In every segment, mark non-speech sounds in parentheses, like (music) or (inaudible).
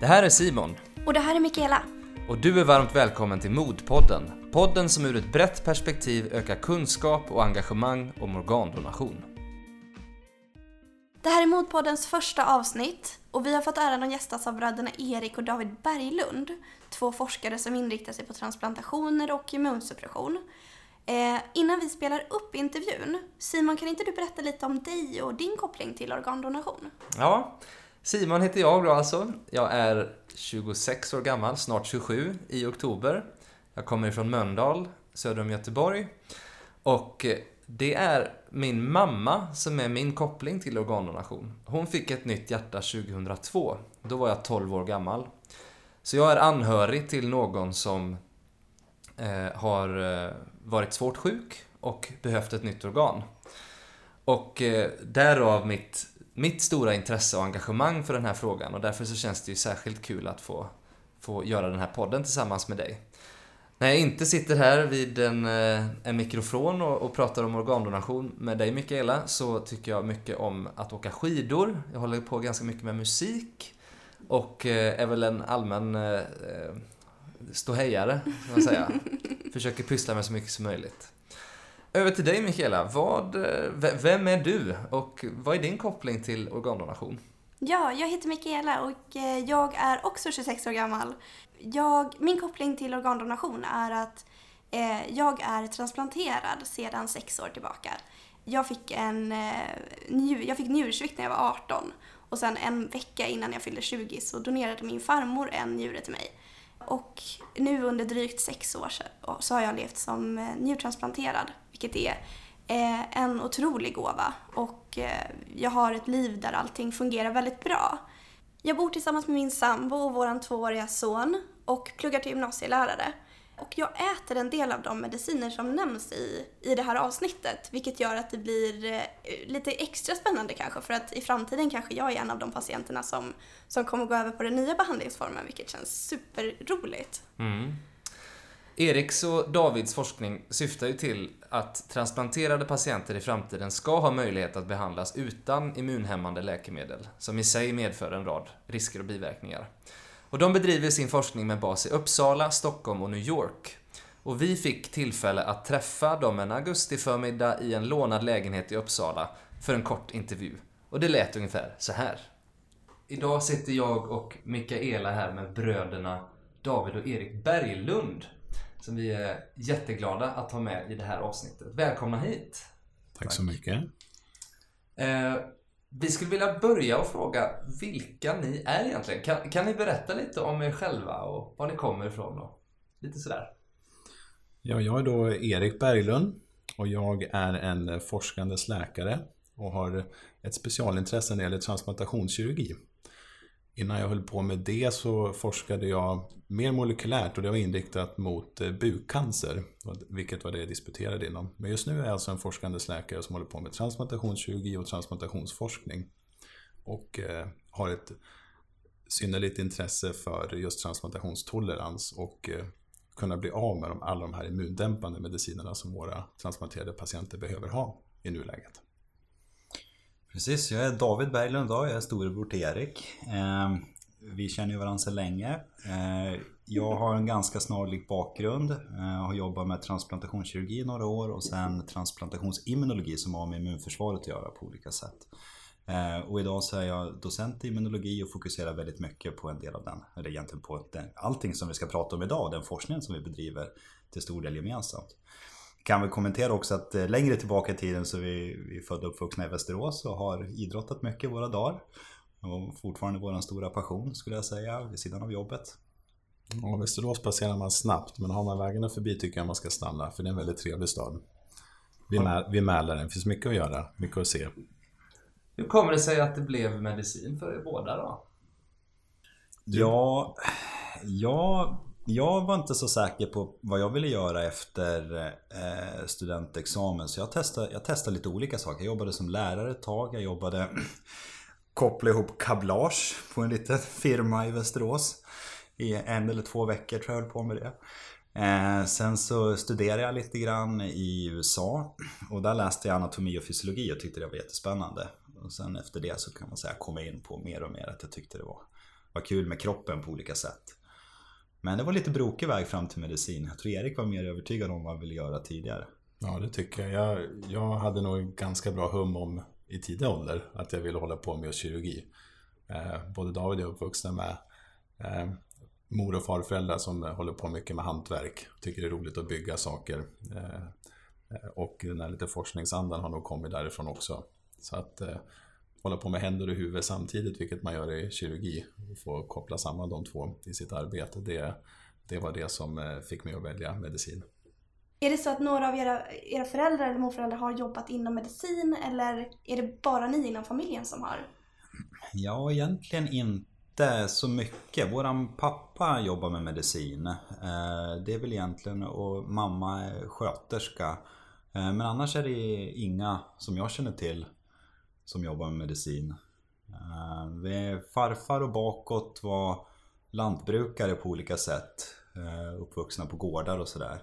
Det här är Simon Och det här är Mikaela. och du är varmt välkommen till Modpodden. Podden som ur ett brett perspektiv ökar kunskap och engagemang om organdonation. Det här är Modpoddens första avsnitt och vi har fått äran att gästas av bröderna Erik och David Berglund. Två forskare som inriktar sig på transplantationer och immunsuppression. Eh, innan vi spelar upp intervjun, Simon kan inte du berätta lite om dig och din koppling till organdonation? Ja, Simon heter jag då alltså. Jag är 26 år gammal, snart 27 i oktober. Jag kommer ifrån Mölndal, söder om Göteborg. Och det är min mamma som är min koppling till organdonation. Hon fick ett nytt hjärta 2002. Då var jag 12 år gammal. Så jag är anhörig till någon som eh, har eh, varit svårt sjuk och behövt ett nytt organ. Och eh, därav mitt, mitt stora intresse och engagemang för den här frågan och därför så känns det ju särskilt kul att få, få göra den här podden tillsammans med dig. När jag inte sitter här vid en, eh, en mikrofon och, och pratar om organdonation med dig Mikaela så tycker jag mycket om att åka skidor. Jag håller på ganska mycket med musik och eh, är väl en allmän eh, eh, ståhejare, kan man säga. (laughs) Försöker pyssla med så mycket som möjligt. Över till dig Mikaela. Vad, eh, vem är du och vad är din koppling till organdonation? Ja, jag heter Mikaela och eh, jag är också 26 år gammal. Jag, min koppling till organdonation är att eh, jag är transplanterad sedan sex år tillbaka. Jag fick, en, eh, jag fick njursvikt när jag var 18 och sen en vecka innan jag fyllde 20 så donerade min farmor en njure till mig. Och nu under drygt sex år så, har jag levt som eh, njurtransplanterad, vilket är eh, en otrolig gåva. Och eh, jag har ett liv där allting fungerar väldigt bra. Jag bor tillsammans med min sambo och vår tvååriga son och pluggar till gymnasielärare. Och jag äter en del av de mediciner som nämns i, i det här avsnittet, vilket gör att det blir eh, lite extra spännande kanske, för att i framtiden kanske jag är en av de patienterna som, som kommer gå över på den nya behandlingsformen, vilket känns superroligt. Mm. Eriks och Davids forskning syftar ju till att transplanterade patienter i framtiden ska ha möjlighet att behandlas utan immunhämmande läkemedel, som i sig medför en rad risker och biverkningar. Och de bedriver sin forskning med bas i Uppsala, Stockholm och New York. Och vi fick tillfälle att träffa dem en augustiförmiddag i en lånad lägenhet i Uppsala för en kort intervju. Och det lät ungefär så här. Idag sitter jag och Mikaela här med bröderna David och Erik Berglund som vi är jätteglada att ha med i det här avsnittet. Välkomna hit! Tack så mycket. Vi skulle vilja börja och fråga vilka ni är egentligen. Kan, kan ni berätta lite om er själva och var ni kommer ifrån och lite sådär? Ja, jag är då Erik Berglund och jag är en forskandes läkare och har ett specialintresse när det gäller transplantationskirurgi. Innan jag höll på med det så forskade jag mer molekylärt och det var inriktat mot eh, bukcancer, vilket var det jag disputerade inom. Men just nu är jag alltså en forskandes läkare som håller på med transplantationskirurgi och transplantationsforskning. Och eh, har ett synnerligt intresse för just transplantationstolerans och eh, kunna bli av med alla de här immundämpande medicinerna som våra transplanterade patienter behöver ha i nuläget. Precis, jag är David Berglund och jag är storebror till Erik. Eh, Vi känner ju varandra sedan länge. Eh, Jag har en ganska snarlik bakgrund. Eh, jag har jobbat med transplantationskirurgi i några år och sen transplantationsimmunologi som har med immunförsvaret att göra på olika sätt. Eh, Och idag så är jag docent i immunologi och fokuserar väldigt mycket på en del av den. Eller egentligen på den, allting som vi ska prata om idag, den forskningen som vi bedriver till stor del gemensamt. Kan väl kommentera också att eh, längre tillbaka i tiden så är vi, vi födda och uppvuxna i Västerås och har idrottat mycket våra dagar. Och fortfarande vår stora passion skulle jag säga, vid sidan av jobbet. Och Västerås passerar man snabbt, men har man vägarna förbi tycker jag man ska stanna, för det är en väldigt trevlig stad. Vid, Mä- vid Mälaren, finns mycket att göra, mycket att se. Hur kommer det sig att det blev medicin för er båda då? Ja, jag, jag var inte så säker på vad jag ville göra efter eh, studentexamen. Så jag testade, jag testade lite olika saker. Jag jobbade som lärare ett tag. Jag jobbade (clears throat) koppla ihop kablage på en liten (laughs) firma i Västerås. I en eller två veckor tror jag höll på med det. Eh, sen så studerade jag lite grann i USA och där läste jag anatomi och fysiologi och tyckte det var jättespännande. Och sen efter det så kan man säga komma in på mer och mer att jag tyckte det var var kul med kroppen på olika sätt. Men det var lite brokig väg fram till medicin. Jag tror Erik var mer övertygad om vad han ville göra tidigare. Ja, det tycker jag. jag. Jag hade nog ganska bra hum om i tidig ålder att jag ville hålla på med kirurgi. Eh, både David och jag är uppvuxna med eh, mor och farföräldrar som håller på mycket med hantverk. Tycker det är roligt att bygga saker. Eh, eh, och den här lite forskningsandan har nog kommit därifrån också. Så att eh, hålla på med händer och huvud samtidigt, vilket man gör i kirurgi, och få koppla samman de två i sitt arbete, det, det var det som eh, fick mig att välja medicin. Är det så att några av era, era föräldrar eller morföräldrar har jobbat inom medicin eller är det bara ni inom familjen som har? Ja, egentligen inte så mycket. Våran pappa jobbar med medicin. Eh, det är väl egentligen och mamma är sköterska. Eh, men annars är det inga som jag känner till som jobbar med medicin. Eh, farfar och bakåt var lantbrukare på olika sätt. Uppvuxna på gårdar och sådär.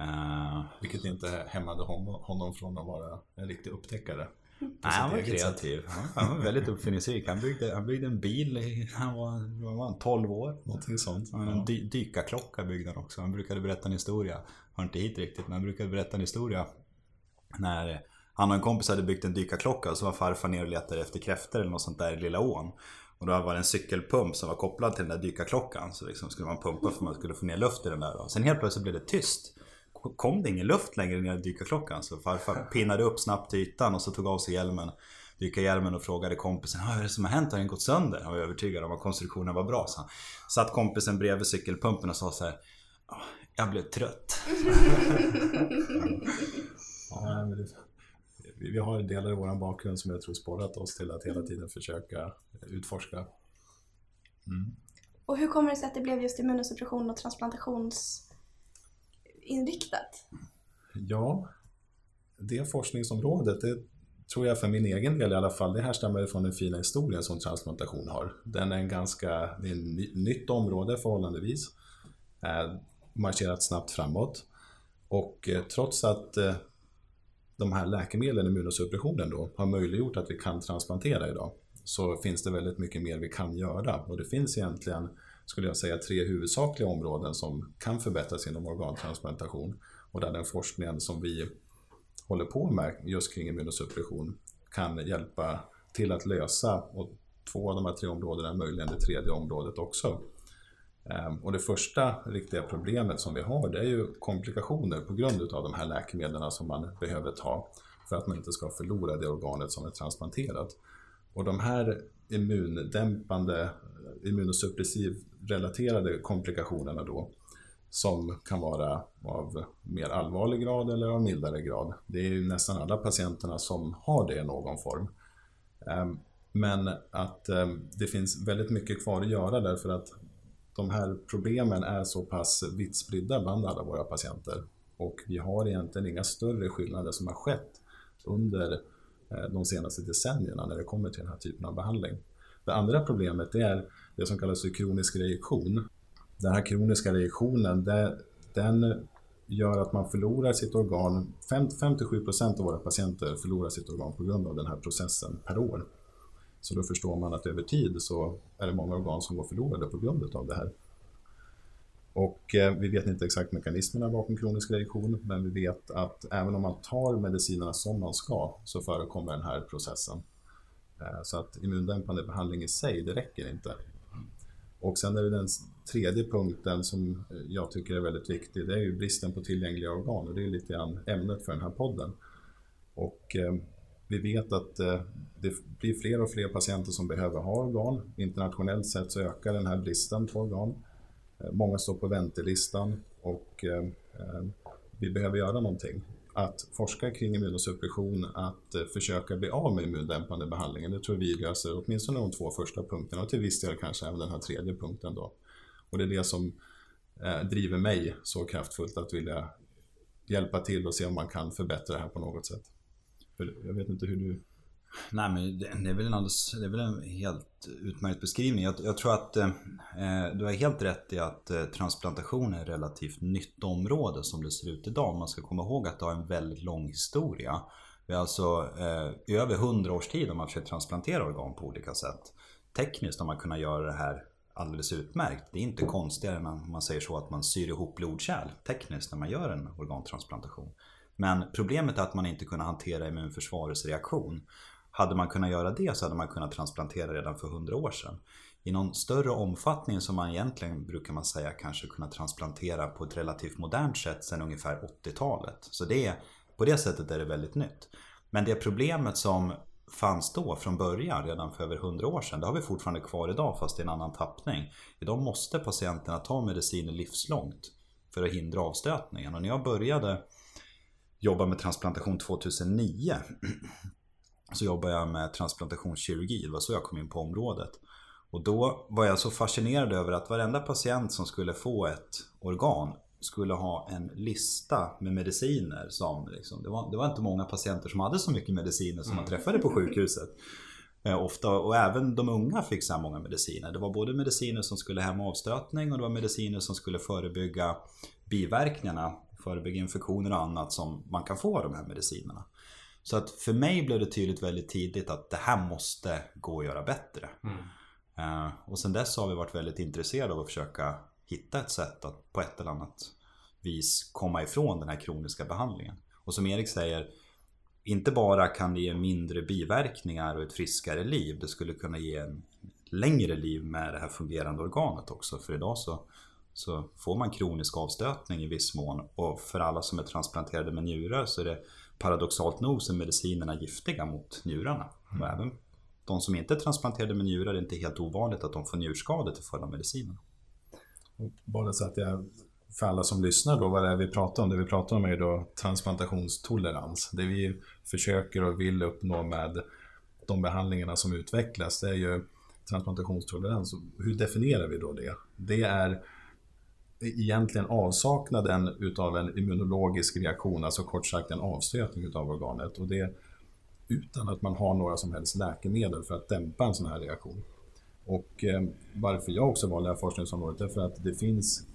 Uh, Vilket inte hämmade honom från att vara en riktig upptäckare. (laughs) Nej, han var kreativ. Han var väldigt uppfinningsrik. Han byggde, han byggde en bil han var, var han, 12 år. Någonting sånt. En dy, dykarklocka byggde han också. Han brukade berätta en historia. Hör inte hit riktigt, men han brukade berätta en historia. När han och en kompis hade byggt en dykarklocka och så var farfar ner och letade efter kräftor eller något sånt där i Lilla ån. Och då var det en cykelpump som var kopplad till den där dykarklockan. Så liksom skulle man pumpa för att man skulle få ner luft i den där. Och sen helt plötsligt blev det tyst kom det ingen luft längre ner i dykarklockan. Så farfar (laughs) pinnade upp snabbt till ytan och så tog av sig hjälmen. Dykarhjälmen och frågade kompisen vad är det som har hänt? Har den gått sönder? Han var övertygad om att konstruktionen var bra. Så han satt kompisen bredvid cykelpumpen och sa så här. Jag blev trött. (laughs) (laughs) ja, vi har delar i vår bakgrund som jag tror sporrat oss till att hela tiden försöka utforska. Mm. Och hur kommer det sig att det blev just immunosuppression och transplantations inriktat? Ja, det forskningsområdet, det tror jag för min egen del i alla fall, det härstammar från den fina historien som transplantation har. Den är en ganska, det är ett nytt område förhållandevis, eh, marscherat snabbt framåt. Och eh, trots att eh, de här läkemedlen, immunosuppressionen då, har möjliggjort att vi kan transplantera idag, så finns det väldigt mycket mer vi kan göra. Och det finns egentligen skulle jag säga, tre huvudsakliga områden som kan förbättras inom organtransplantation. Och där den forskningen som vi håller på med just kring immunosuppression kan hjälpa till att lösa. Och två av de här tre områdena möjligen det tredje området också. Ehm, och det första riktiga problemet som vi har det är ju komplikationer på grund av de här läkemedlen som man behöver ta för att man inte ska förlora det organet som är transplanterat. Och de här immundämpande, immunosuppressiv relaterade komplikationerna då som kan vara av mer allvarlig grad eller av mildare grad. Det är ju nästan alla patienterna som har det i någon form. Ehm, men att ehm, det finns väldigt mycket kvar att göra därför att de här problemen är så pass vitt spridda bland alla våra patienter. Och vi har egentligen inga större skillnader som har skett under eh, de senaste decennierna när det kommer till den här typen av behandling. Det andra problemet är det som kallas för kronisk reaktion. Den här kroniska reaktionen, den gör att man förlorar sitt organ. 5-7% av våra patienter förlorar sitt organ på grund av den här processen per år. Så då förstår man att över tid så är det många organ som går förlorade på grund av det här. Och eh, vi vet inte exakt mekanismerna bakom kronisk reaktion, men vi vet att även om man tar medicinerna som man ska så förekommer den här processen. Eh, så att immundämpande behandling i sig, det räcker inte. Och sen är det den tredje punkten som jag tycker är väldigt viktig. Det är ju bristen på tillgängliga organ och det är lite grann ämnet för den här podden. Och eh, vi vet att eh, det blir fler och fler patienter som behöver ha organ. Internationellt sett så ökar den här bristen på organ. Eh, många står på väntelistan och eh, vi behöver göra någonting att forska kring immunosuppression, att försöka bli av med immundämpande behandlingen. Det tror vi löser åtminstone de två första punkterna och till viss del kanske även den här tredje punkten då. Och det är det som driver mig så kraftfullt att vilja hjälpa till och se om man kan förbättra det här på något sätt. För jag vet inte hur du Nej men det är väl en, alldeles, det är väl en helt utmärkt beskrivning. Jag, jag tror att eh, eh, du har helt rätt i att eh, transplantation är ett relativt nytt område som det ser ut idag. Man ska komma ihåg att det har en väldigt lång historia. Vi har alltså eh, i över hundra års tid har man försökt transplantera organ på olika sätt. tekniskt har man kunnat göra det här alldeles utmärkt. Det är inte konstigare än om man säger så att man syr ihop blodkärl tekniskt när man gör en organtransplantation. Men problemet är att man inte kunde hantera immunförsvarets reaktion. Hade man kunnat göra det så hade man kunnat transplantera redan för 100 år sedan. I någon större omfattning som man egentligen brukar man säga kanske kunna transplantera på ett relativt modernt sätt sedan ungefär 80-talet. Så det, på det sättet är det väldigt nytt. Men det problemet som fanns då från början, redan för över 100 år sedan, det har vi fortfarande kvar idag fast i en annan tappning. Idag måste patienterna ta mediciner livslångt för att hindra avstötningen. Och när jag började jobba med transplantation 2009 så jobbade jag med transplantationskirurgi, det var så jag kom in på området. Och då var jag så fascinerad över att varenda patient som skulle få ett organ skulle ha en lista med mediciner som liksom, det, var, det var inte många patienter som hade så mycket mediciner som man mm. träffade på sjukhuset. Eh, ofta, och även de unga fick så här många mediciner. Det var både mediciner som skulle hämma avstötning och det var mediciner som skulle förebygga biverkningarna, förebygga infektioner och annat som man kan få av de här medicinerna. Så att för mig blev det tydligt väldigt tidigt att det här måste gå att göra bättre. Mm. Uh, och sen dess har vi varit väldigt intresserade av att försöka hitta ett sätt att på ett eller annat vis komma ifrån den här kroniska behandlingen. Och som Erik säger, inte bara kan det ge mindre biverkningar och ett friskare liv, det skulle kunna ge en längre liv med det här fungerande organet också. För idag så, så får man kronisk avstötning i viss mån och för alla som är transplanterade med njurar så är det paradoxalt nog så är medicinerna giftiga mot njurarna. Mm. Och även de som inte är transplanterade med njurar är det inte helt ovanligt att de får njurskador till följd av medicinerna. Bara så att jag, för alla som lyssnar då, vad det är vi pratar om? Det vi pratar om är då transplantationstolerans. Det vi försöker och vill uppnå med de behandlingarna som utvecklas, det är ju transplantationstolerans. Hur definierar vi då det? Det är egentligen avsaknaden utav en immunologisk reaktion, alltså kort sagt en avstötning utav organet. Och det utan att man har några som helst läkemedel för att dämpa en sån här reaktion. Och eh, varför jag också valde det här forskningsområdet är för att det finns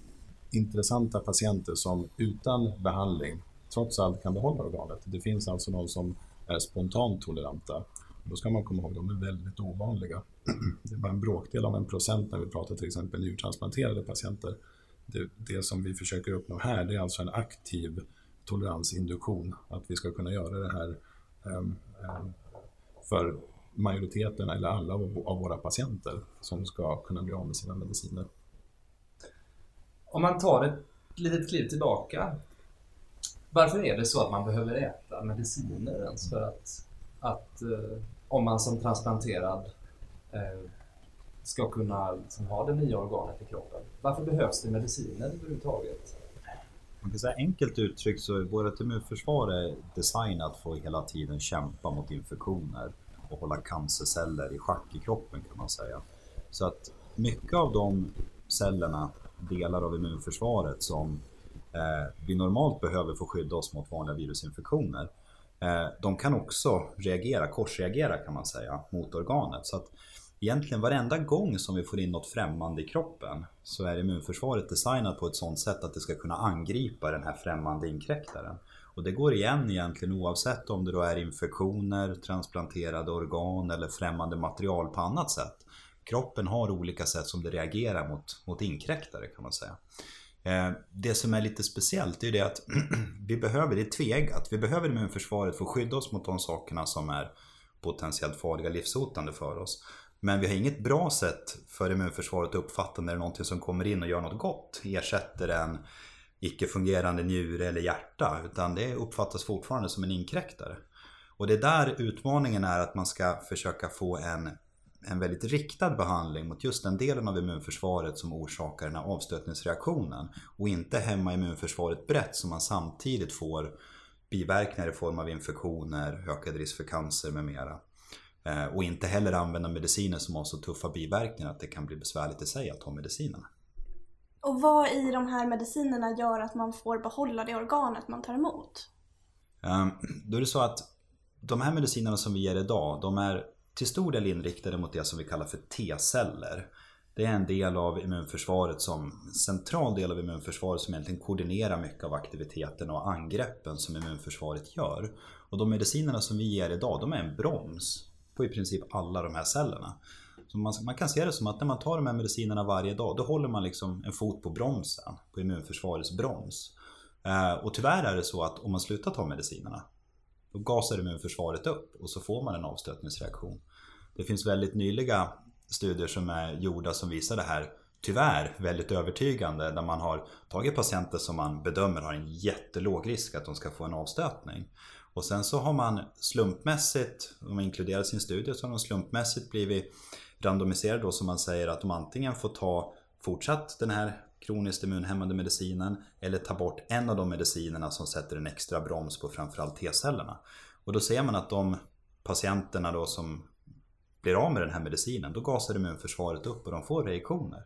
intressanta patienter som utan behandling trots allt kan behålla organet. Det finns alltså de som är spontant toleranta. Då ska man komma ihåg, de är väldigt ovanliga. (clears throat) Det är bara en bråkdel av en procent när vi pratar till exempel njurtransplanterade patienter. Det, det som vi försöker uppnå här, det är alltså en aktiv toleransinduktion. Att vi ska kunna göra det här um, um, för majoriteten eller alla av våra patienter som ska kunna bli av med sina mediciner. Om man tar ett litet kliv tillbaka. Varför är det så att man behöver äta mediciner ens för att, att eh, om man som transplanterad eh, ska kunna liksom ha det nya organet i kroppen? Varför behövs det mediciner överhuvudtaget? Man kan säga enkelt uttryckt så är vårt immunförsvar är designat för att hela tiden kämpa mot infektioner och hålla cancerceller i schack i kroppen kan man säga. Så att mycket av de cellerna, delar av immunförsvaret som eh, vi normalt behöver för att skydda oss mot vanliga virusinfektioner. Eh, de kan också reagera, korsreagera kan man säga, mot organet. Så att egentligen varenda gång som vi får in något främmande i kroppen så är immunförsvaret designat på ett sådant sätt att det ska kunna angripa den här främmande inkräktaren. Och det går igen egentligen oavsett om det då är infektioner, transplanterade organ eller främmande material på annat sätt. Kroppen har olika sätt som det reagerar mot, mot inkräktare kan man säga. Eh, det som är lite speciellt är det att (clears throat) vi behöver, det är tvegat, vi behöver immunförsvaret för att skydda oss mot de sakerna som är potentiellt farliga, livshotande för oss. Men vi har inget bra sätt för immunförsvaret att uppfatta när det är någonting som kommer in och gör något gott. Ersätter en icke-fungerande njure eller hjärta. Utan det uppfattas fortfarande som en inkräktare. Och det är där utmaningen är att man ska försöka få en, en väldigt riktad behandling mot just den delen av immunförsvaret som orsakar den här avstötningsreaktionen. Och inte hämma immunförsvaret brett så man samtidigt får biverkningar i form av infektioner, ökad risk för cancer med mera. Eh, och inte heller använda mediciner som har så tuffa biverkningar att det kan bli besvärligt i sig att ta medicinerna. Och vad i de här medicinerna gör att man får behålla det organet man tar emot? Um, då är det så att de här medicinerna som vi ger idag, de är till stor del inriktade mot det som vi kallar för T-celler. Det är en del av immunförsvaret som central del av immunförsvaret som egentligen koordinerar mycket av aktiviteten och angreppen som immunförsvaret gör. Och de medicinerna som vi ger idag, de är en broms på i princip alla de här cellerna. Så man, man, kan se det som att när man tar de här medicinerna varje dag, då håller man liksom en fot på bromsen, på immunförsvarets broms. Eh, och tyvärr är det så att om man slutar ta medicinerna, då gasar immunförsvaret upp och så får man en avstötningsreaktion. Det finns väldigt nyliga studier som är gjorda som visar det här tyvärr väldigt övertygande där man har tagit patienter som man bedömer har en jättelåg risk att de ska få en avstötning. Och sen så har man slumpmässigt, om man inkluderar sin studie, så har de slumpmässigt blivit randomiserade då som man säger att de antingen får ta fortsatt den här kroniskt immunhämmande medicinen eller ta bort en av de medicinerna som sätter en extra broms på framförallt T-cellerna. Och då ser man att de patienterna då som blir av med den här medicinen, då gasar immunförsvaret upp och de får reaktioner.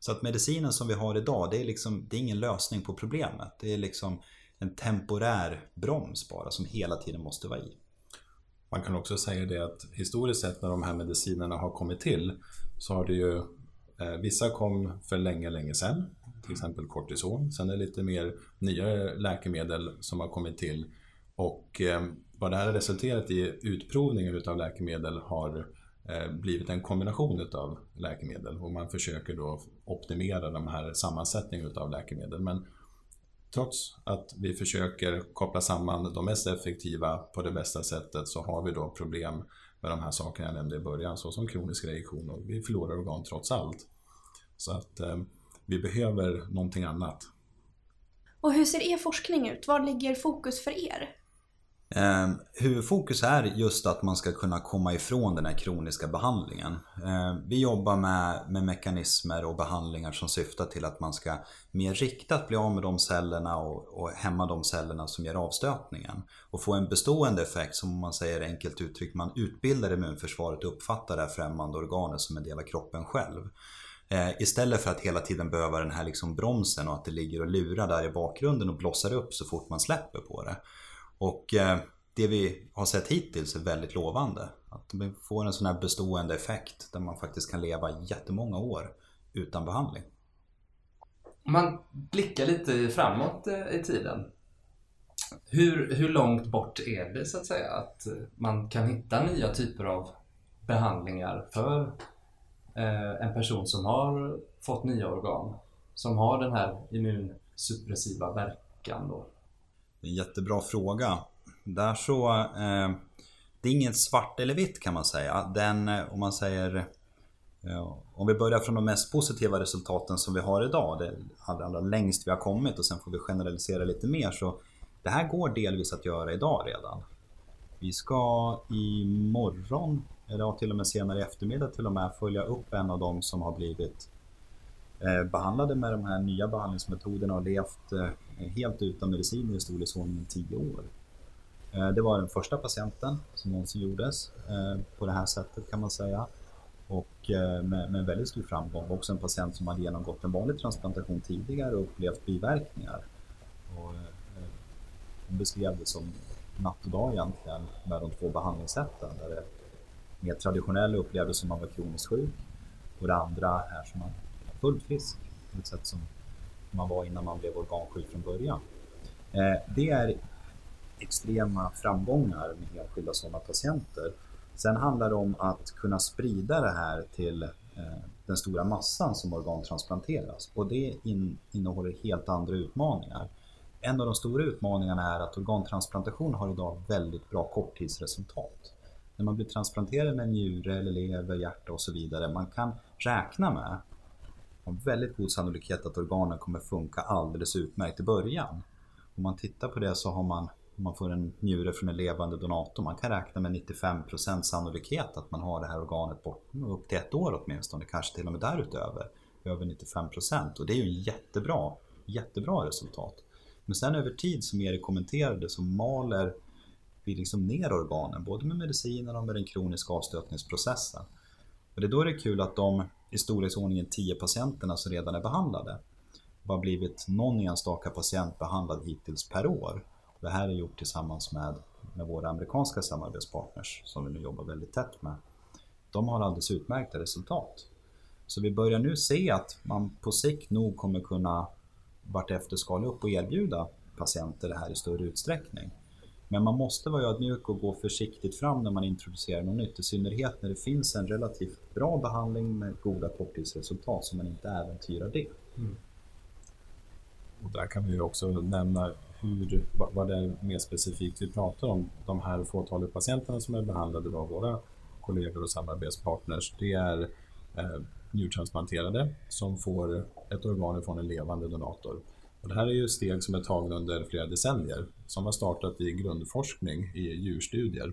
Så att medicinen som vi har idag, det är, liksom, det är ingen lösning på problemet. Det är liksom en temporär broms bara som hela tiden måste vara i. Man kan också säga det att historiskt sett när de här medicinerna har kommit till så har det ju eh, Vissa kom för länge, länge sedan, till exempel kortison. Sen är det lite mer nyare läkemedel som har kommit till. Och eh, vad det här har resulterat i, utprovningen utav läkemedel har eh, blivit en kombination utav läkemedel och man försöker då optimera de här sammansättningen utav läkemedel. Men trots att vi försöker koppla samman de mest effektiva på det bästa sättet så har vi då problem med de här sakerna jag nämnde i början, såsom kronisk reaktion och vi förlorar organ trots allt. Så att eh, vi behöver någonting annat. Och hur ser er forskning ut? Var ligger fokus för er? Eh, huvudfokus är just att man ska kunna komma ifrån den här kroniska behandlingen. Eh, vi jobbar med, med mekanismer och behandlingar som syftar till att man ska mer riktat bli av med de cellerna och, och hämma de cellerna som ger avstötningen. Och få en bestående effekt som man säger enkelt uttryckt, man utbildar immunförsvaret och uppfattar det här främmande organet som en del av kroppen själv. Eh, istället för att hela tiden behöva den här liksom bromsen och att det ligger och lurar där i bakgrunden och blossar upp så fort man släpper på det. Och eh, det vi har sett hittills är väldigt lovande. Att vi får en sån här bestående effekt där man faktiskt kan leva jättemånga år utan behandling. Om man blickar lite framåt eh, i tiden. Hur, hur långt bort är det så att säga att eh, man kan hitta nya typer av behandlingar för en person som har fått nya organ? Som har den här immunsuppressiva verkan då? En jättebra fråga. Där så... Eh, det är inget svart eller vitt kan man säga. Den, eh, om man säger... Ja, om vi börjar från de mest positiva resultaten som vi har idag, det allra, allra längst vi har kommit och sen får vi generalisera lite mer så det här går delvis att göra idag redan. Vi ska imorgon, eller till och med senare i eftermiddag till och med, följa upp en av dem som har blivit Eh, behandlade med de här nya behandlingsmetoderna och levt eh, helt utan medicin i storleksordningen 10 år. Eh, det var den första patienten som någonsin gjordes på det här sättet kan man säga. Och med, med väldigt stor framgång. Också en patient som hade genomgått en vanlig transplantation tidigare och upplevt biverkningar. Och, hon beskrev det som natt och dag egentligen med de två behandlingssätten. Där det mer traditionella upplevdes som man var kroniskt sjuk och det andra är som man fullt frisk på ett sätt som man var innan man blev organsjuk från början. Eh, det är extrema framgångar med enskilda sådana patienter. Sen handlar det om att kunna sprida det här till eh, den stora massan som organtransplanteras och det innehåller helt andra utmaningar. En av de stora utmaningarna är att organtransplantation har idag väldigt bra korttidsresultat. När man blir transplanterad med njure, eller lever, hjärta och så vidare, man kan räkna med har väldigt god sannolikhet att organen kommer funka alldeles utmärkt i början. Om man tittar på det så har man, om man får en njure från en levande donator, man kan räkna med 95% sannolikhet att man har det här organet bort upp till ett år åtminstone, kanske till och med därutöver. Över 95% och det är ju en jättebra, jättebra resultat. Men sen över tid, som Erik kommenterade, så maler vi liksom ner organen, både med medicinerna och med den kroniska avstötningsprocessen. Och det är då det är kul att de i storleksordningen 10 patienterna som redan är behandlade har blivit någon enstaka patient behandlad hittills per år. Det här är gjort tillsammans med, med våra amerikanska samarbetspartners som vi nu jobbar väldigt tätt med. De har alldeles utmärkta resultat. Så vi börjar nu se att man på sikt nog kommer kunna vartefter skala upp och erbjuda patienter det här i större utsträckning. Men man måste vara ödmjuk och gå försiktigt fram när man introducerar något nytt. I synnerhet när det finns en relativt bra behandling med goda korttidsresultat så man inte äventyrar det. Mm. Och där kan vi ju också nämna hur, vad det är mer specifikt vi pratar om. De här fåtalet patienterna som är behandlade av våra kollegor och samarbetspartners, det är eh, njurtransplanterade som får ett organ från en levande donator. Och det här är ju steg som är tagna under flera decennier, som har startat i grundforskning i djurstudier.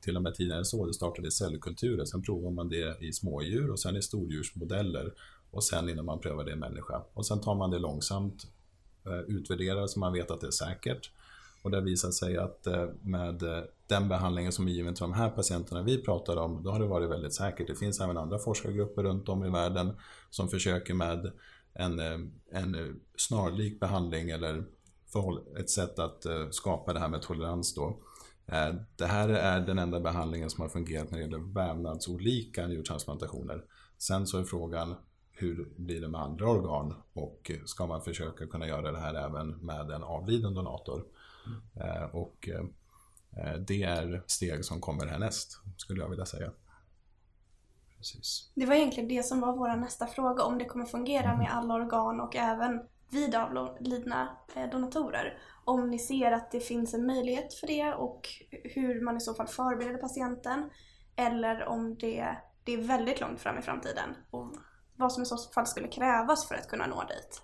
Till och med tidigare så, det startade i cellkulturer, sen provar man det i smådjur och sen i stordjursmodeller och sen innan man prövar det i människa. Och sen tar man det långsamt, eh, utvärderar så man vet att det är säkert. Och det har visat sig att eh, med eh, den behandlingen som är given till de här patienterna vi pratar om, då har det varit väldigt säkert. Det finns även andra forskargrupper runt om i världen som försöker med en, eh, en snarlik behandling eller ett sätt att skapa det här med tolerans då. Det här är den enda behandlingen som har fungerat när det gäller vävnadsolika njurtransplantationer. Sen så är frågan hur blir det med andra organ och ska man försöka kunna göra det här även med en avliden donator? Mm. Och eh, det är steg som kommer härnäst, skulle jag vilja säga. Precis. Det var egentligen det som var vår nästa fråga, om det kommer fungera mm. med alla organ och även vid avlidna donatorer. Om ni ser att det finns en möjlighet för det och hur man i så fall förbereder patienten. Eller om det, det är väldigt långt fram i framtiden och vad som i så fall skulle krävas för att kunna nå dit.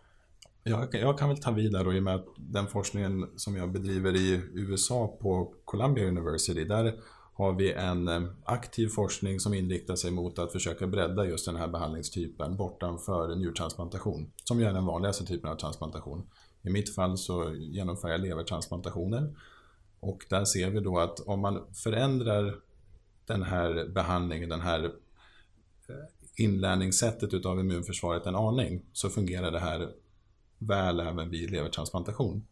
Jag, jag kan väl ta vidare och i och med att den forskningen som jag bedriver i USA på Columbia University, där har vi en eh, aktiv forskning som inriktar sig mot att försöka bredda just den här behandlingstypen bortanför njurtransplantation, som ju är den vanligaste typen av transplantation. I mitt fall så genomför jag levertransplantationer och där ser vi då att om man förändrar den här behandlingen, den här eh, inlärningssättet utav immunförsvaret en aning så fungerar det här väl även vid levertransplantation.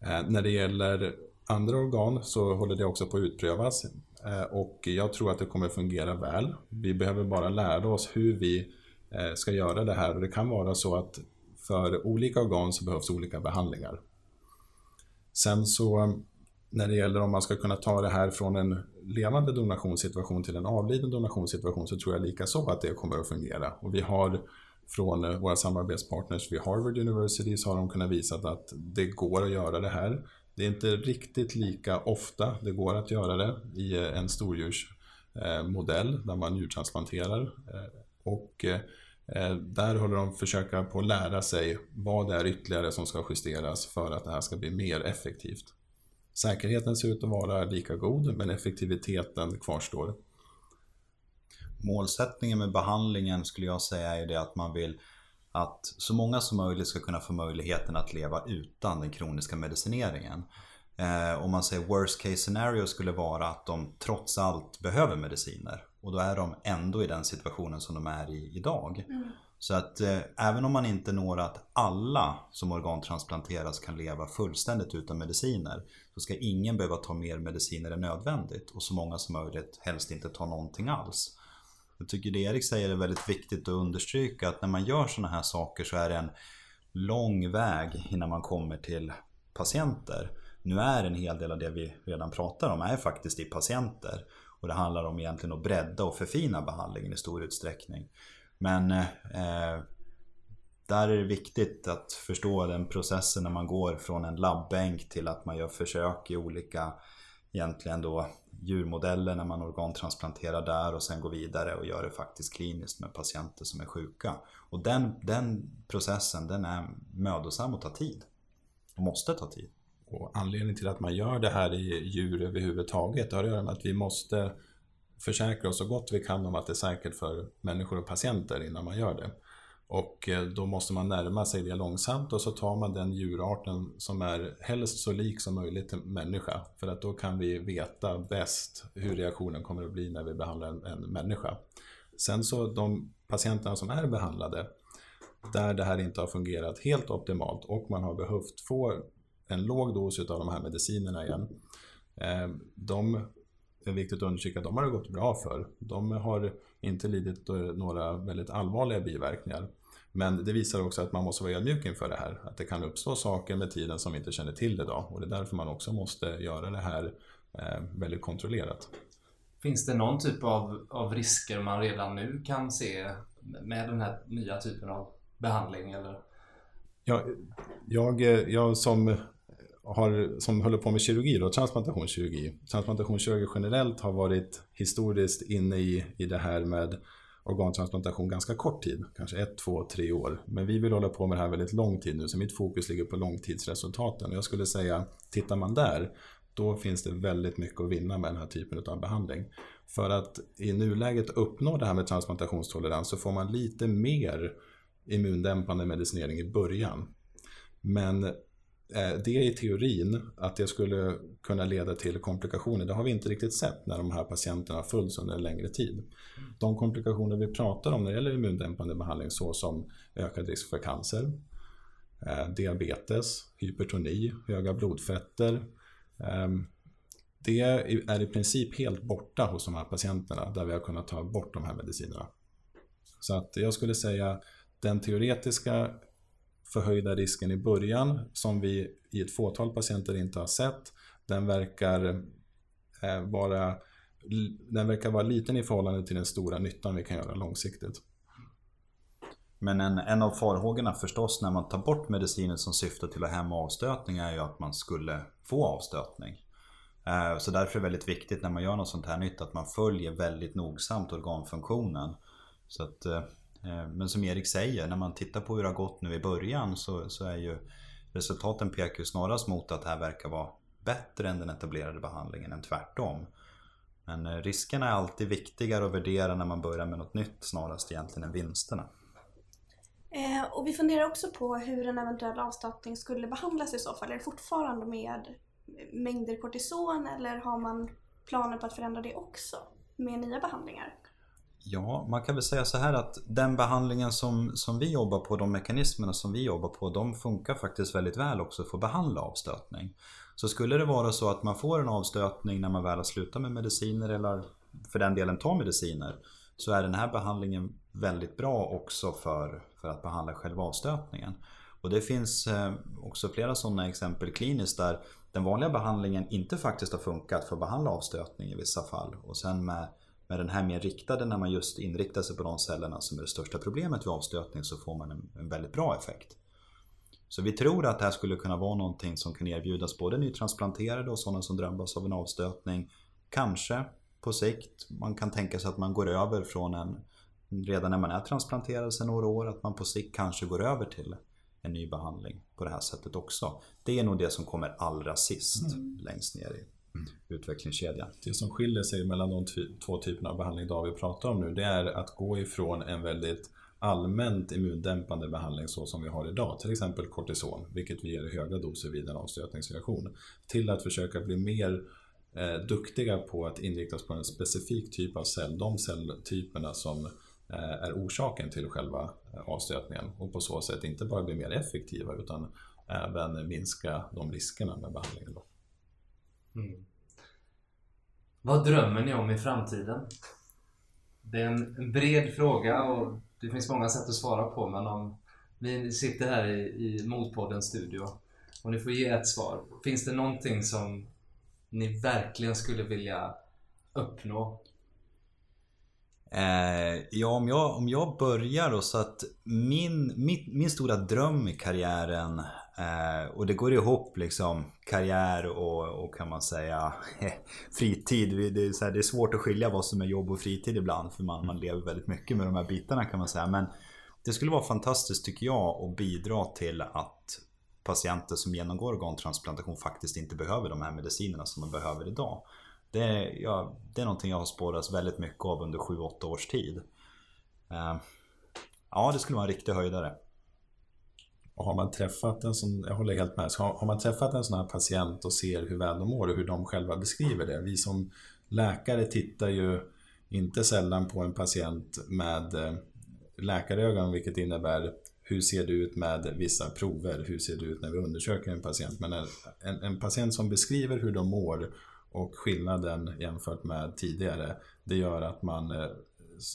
Eh, när det gäller andra organ så håller det också på att utprövas eh, och jag tror att det kommer fungera väl. Vi behöver bara lära oss hur vi eh, ska göra det här och det kan vara så att för olika organ så behövs olika behandlingar. Sen så när det gäller om man ska kunna ta det här från en levande donationssituation till en avliden donationssituation så tror jag lika så att det kommer att fungera. Och vi har från våra samarbetspartners vid Harvard University så har de kunnat visa att det går att göra det här. Det är inte riktigt lika ofta det går att göra det i eh, en stordjursmodell eh, där man djurtransplanterar. Eh, och där håller de försöka på att lära sig vad det är ytterligare som ska justeras för att det här ska bli mer effektivt. Säkerheten ser ut att vara lika god men effektiviteten kvarstår målsättningen med behandlingen skulle jag säga är det att man vill att så många som möjligt ska kunna få möjligheten att leva utan den kroniska medicineringen. Eh, om man säger worst case scenario skulle vara att de trots allt behöver mediciner. Och då är de ändå i den situationen som de är i idag. Mm. Så att eh, även om man inte når att alla som organtransplanteras kan leva fullständigt utan mediciner så ska ingen behöva ta mer mediciner än nödvändigt och så många som möjligt helst inte ta någonting alls. Jag tycker det Erik säger är väldigt viktigt att understryka att när man gör sådana här saker så är det en lång väg innan man kommer till patienter. Nu är en hel del av det vi redan pratar om är faktiskt i patienter. Och det handlar om egentligen att bredda och förfina behandlingen i stor utsträckning. Men eh, där är det viktigt att förstå den processen när man går från en labbänk till att man gör försök i olika egentligen då djurmodeller när man organtransplanterar där och sen går vidare och gör det faktiskt kliniskt med patienter som är sjuka. Och den, den processen den är mödosam och tar tid. Och måste ta tid. Och anledningen till att man gör det här i djur överhuvudtaget har att göra med att vi måste försäkra oss så gott vi kan om att det är säkert för människor och patienter innan man gör det. Och eh, då måste man närma sig det långsamt och så tar man den djurarten som är helst så lik som möjligt till människa. För att då kan vi veta bäst hur reaktionen kommer att bli när vi behandlar en, en människa. Sen så de patienterna som är behandlade, där det här inte har fungerat helt optimalt och man har behövt få en låg dos av de här medicinerna igen. Eh, de de är viktigt att understryka att de har det gått bra för. De har inte lidit några väldigt allvarliga biverkningar. Men det visar också att man måste vara ödmjuk inför det här. Att det kan uppstå saker med tiden som vi inte känner till idag. Och det är därför man också måste göra det här eh, väldigt kontrollerat. Finns det någon typ av, av risker man redan nu kan se med den här nya typen av behandling? Eller? Jag, jag, jag som, har, som håller på med kirurgi, då, transplantationskirurgi. Transplantationskirurgi generellt har varit historiskt inne i, i det här med organtransplantation ganska kort tid, kanske ett, två, tre år. Men vi vill hålla på med det här väldigt lång tid nu, så mitt fokus ligger på långtidsresultaten. Och jag skulle säga, tittar man där, då finns det väldigt mycket att vinna med den här typen av behandling. För att i nuläget uppnå det här med transplantationstolerans så får man lite mer immundämpande medicinering i början. Men Eh, det i teorin, att det skulle kunna leda till komplikationer, det har vi inte riktigt sett när de här patienterna har följts under en längre tid. De komplikationer vi pratar om när det gäller immundämpande behandling såsom ökad risk för cancer, eh, diabetes, hypertoni, höga blodfetter, ehm, det är i princip helt borta hos de här patienterna där vi har kunnat ta bort de här medicinerna. Så att jag skulle säga den teoretiska förhöjda risken i början som vi i ett fåtal patienter inte har sett, den verkar eh, vara, den verkar vara liten i förhållande till den stora nyttan vi kan göra långsiktigt. Men en, en av farhågorna förstås när man tar bort mediciner som syftar till att hämma avstötning är ju att man skulle få avstötning. Eh, så därför är det väldigt viktigt när man gör något sånt här nytt att man följer väldigt nogsamt organfunktionen. Så att, eh, Eh, men som Erik säger, när man tittar på hur det har gått nu i början så, så är ju resultaten pekar snarast mot att det här verkar vara bättre än den etablerade behandlingen än tvärtom. Men eh, riskerna är alltid viktigare att värdera när man börjar med något nytt snarast egentligen än vinsterna. Eh, och vi funderar också på hur en eventuell avstötning skulle behandlas i så fall. Är det fortfarande med mängder kortison eller har man planer på att förändra det också med nya behandlingar? Ja, man kan väl säga så här att den behandlingen som, som vi jobbar på, de mekanismerna som vi jobbar på, de funkar faktiskt väldigt väl också för att behandla avstötning. Så skulle det vara så att man får en avstötning när man väl har slutat med mediciner eller för den delen tar mediciner så är den här behandlingen väldigt bra också för, för att behandla själva avstötningen. Och det finns eh, också flera sådana exempel kliniskt där den vanliga behandlingen inte faktiskt har funkat för att behandla avstötning i vissa fall. Och sen med, med den här mer riktade, när man just inriktar sig på de cellerna som är det största problemet vid avstötning, så får man en, en väldigt bra effekt. Så vi tror att det här skulle kunna vara någonting som kan erbjudas både nytransplanterade och sådana som drabbas av en avstötning. Kanske på sikt, man kan tänka sig att man går över från en, redan när man är transplanterad sedan några år, att man på sikt kanske går över till en ny behandling på det här sättet också. Det är nog det som kommer allra sist mm. längst ner i Mm. utvecklingskedjan. Det som skiljer sig mellan de två typerna av behandling idag vi pratar om nu det är att gå ifrån en väldigt allmänt immundämpande behandling så som vi har idag, till exempel kortison, vilket vi ger i höga doser vid en avstötningsreaktion, till att försöka bli mer eh, duktiga på att inriktas på en specifik typ av cell, de celltyperna som Eh, är orsaken till själva eh, avstötningen och på så sätt inte bara bli mer effektiva utan även minska de riskerna med behandlingen. Mm. Vad drömmer ni om i framtiden? Det är en bred fråga och det finns många sätt att svara på men om vi sitter här i, i Motpoddens studio och ni får ge ett svar. Finns det någonting som ni verkligen skulle vilja uppnå Eh, ja, om jag, om jag börjar då så att min, min, min stora dröm i karriären Eh, och det går ihop liksom karriär och, och kan man säga (laughs) fritid. Det är, så här, det är svårt att skilja vad som är jobb och fritid ibland för man, man lever väldigt mycket med de här bitarna kan man säga. Men det skulle vara fantastiskt tycker jag att bidra till att patienter som genomgår organtransplantation faktiskt inte behöver de här medicinerna som de behöver idag. Det, ja, det är någonting jag har spårats väldigt mycket av under 7-8 års tid. Eh, ja, det skulle vara en riktig höjdare. Och har man träffat en sån, jag håller helt med, har, har man träffat en sån här patient och ser hur väl de mår och hur de själva beskriver det. Vi som läkare tittar ju inte sällan på en patient med eh, läkarögon, vilket innebär hur ser det ut med vissa prover? Hur ser det ut när vi undersöker en patient? Men en, en, en patient som beskriver hur de mår och skillnaden jämfört med tidigare, det gör att man eh,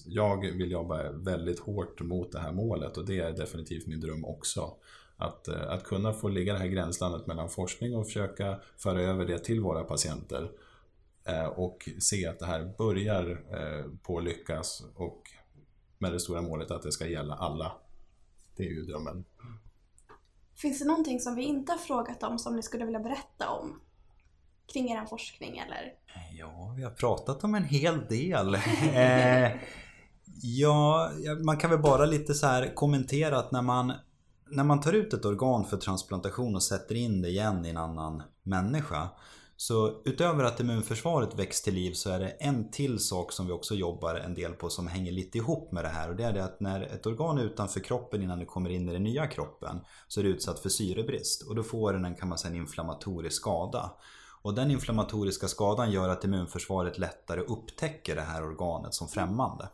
jag vill jobba väldigt hårt mot det här målet och det är definitivt min dröm också. Att, eh, att kunna få ligga det här gränslandet mellan forskning och försöka föra över det till våra patienter eh, och se att det här börjar eh, på att lyckas och med det stora målet att det ska gälla alla. Det är ju drömmen. Finns det någonting som vi inte har frågat om som ni skulle vilja berätta om? Kring er forskning eller? Ja, vi har pratat om en hel del. (laughs) eh, ja, man kan väl bara lite så här kommentera att när man, när man tar ut ett organ för transplantation och sätter in det igen i en annan människa så utöver att immunförsvaret väcks till liv så är det en till sak som vi också jobbar en del på som hänger lite ihop med det här och det är det att när ett organ är utanför kroppen innan det kommer in i den nya kroppen så är det utsatt för syrebrist och då får den en, kan man säga, en inflammatorisk skada. Och den inflammatoriska skadan gör att immunförsvaret lättare upptäcker det här organet som främmande.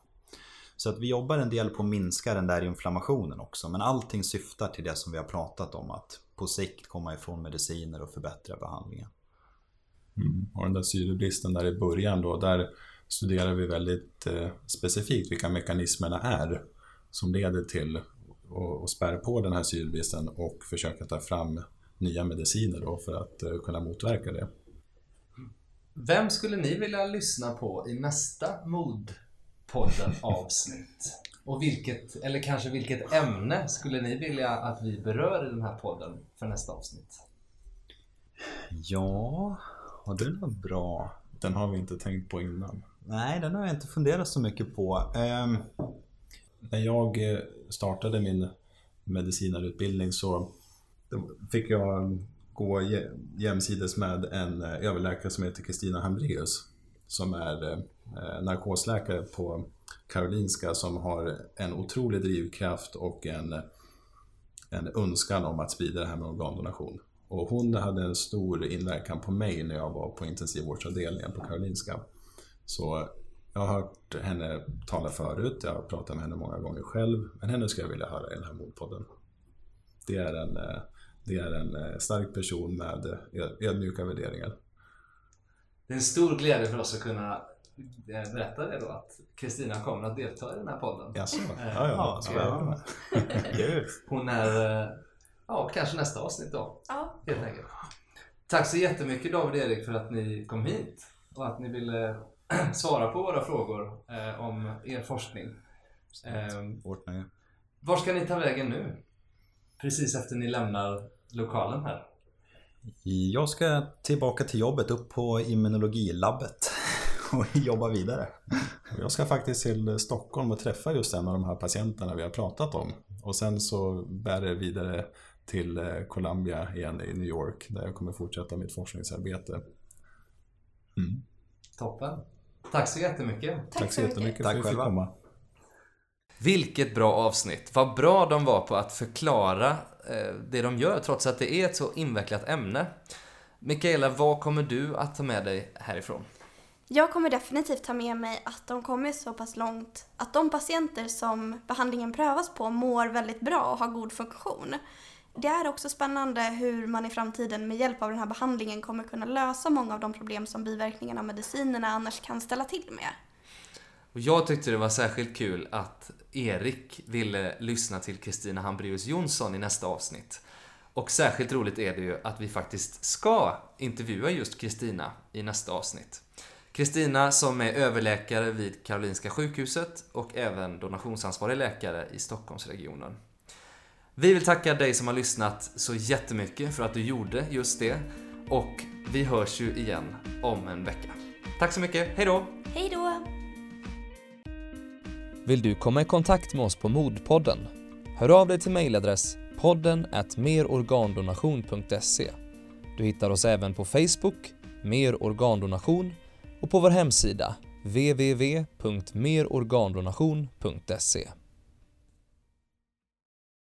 Så att vi jobbar en del på att minska den där inflammationen också men allting syftar till det som vi har pratat om att på sikt komma ifrån mediciner och förbättra behandlingen. Mm. Och den där syrebristen där i början då, där studerar vi väldigt eh, specifikt vilka mekanismerna är som leder till och, spär på den här syrebristen och försöka ta fram nya mediciner då för att eh, kunna motverka det. Vem skulle ni vilja lyssna på i nästa Modpodden avsnitt? Och vilket, eller kanske vilket ämne skulle ni vilja att vi berör i den här podden för nästa avsnitt? Ja, har du något bra? Den har vi inte tänkt på innan. Nej, den har jag inte funderat så mycket på. Um... När jag eh, startade min medicinarutbildning så fick jag gå jämsides med en eh, överläkare som heter Kristina Hambraeus som är eh, narkosläkare på Karolinska som har en otrolig drivkraft och en, en önskan om att sprida det här med organdonation. Och hon hade en stor inverkan på mig när jag var på intensivvårdsavdelningen på Karolinska. Så jag har hört henne tala förut, jag har pratat med henne många gånger själv, men henne skulle jag vilja höra i den här mordpodden. Det är en, eh, det är en eh, stark person med eh, ödmjuka värderingar. Det är en stor glädje för oss att kunna berätta det då att Kristina kommer att delta i den här podden. Jaså? Ja, ja. ja, ja. (laughs) Hon är ja, kanske nästa avsnitt då. Ja. Helt enkelt. Tack så jättemycket David och Erik för att ni kom hit och att ni ville (clears throat) svara på våra frågor eh, om er forskning. Eh, var ska ni ta vägen nu? Precis efter ni lämnar lokalen här. Jag ska tillbaka till jobbet upp på immunologilabbet (laughs) och jobba vidare. Jag ska faktiskt till Stockholm och träffa just en av de här patienterna vi har pratat om. Och sen så bär det vidare till eh, Columbia igen i New York där jag kommer fortsätta mitt forskningsarbete. Mm. Toppen. Tack så jättemycket. Tack, Tack så jättemycket för att vi fick komma. Vilket bra avsnitt. Vad bra de var på att förklara Eh, det de gör trots att det är ett så invecklat ämne. Mikaela, vad kommer du att ta med dig härifrån? Jag kommer definitivt ta med mig att de kommer så pass långt att de patienter som behandlingen prövas på mår väldigt bra och har god funktion. Det är också spännande hur man i framtiden med hjälp av den här behandlingen kommer kunna lösa många av de problem som biverkningarna av medicinerna annars kan ställa till med. Och jag tyckte det var särskilt kul att Erik ville lyssna till Kristina Hambraeus Jonsson i nästa avsnitt. Och särskilt roligt är det ju att vi faktiskt ska intervjua just Kristina i nästa avsnitt. Kristina som är överläkare vid Karolinska sjukhuset och även donationsansvarig läkare i Stockholmsregionen. Vi vill tacka dig som har lyssnat så jättemycket för att du gjorde just det. Och vi hörs ju igen om en vecka. Tack så mycket, hejdå! Hejdå! Vill du komma i kontakt med oss på Modpodden? Hör av dig till mejladress podden merorgandonation.se. Du hittar oss även på Facebook, Mer Organdonation och på vår hemsida www.merorgandonation.se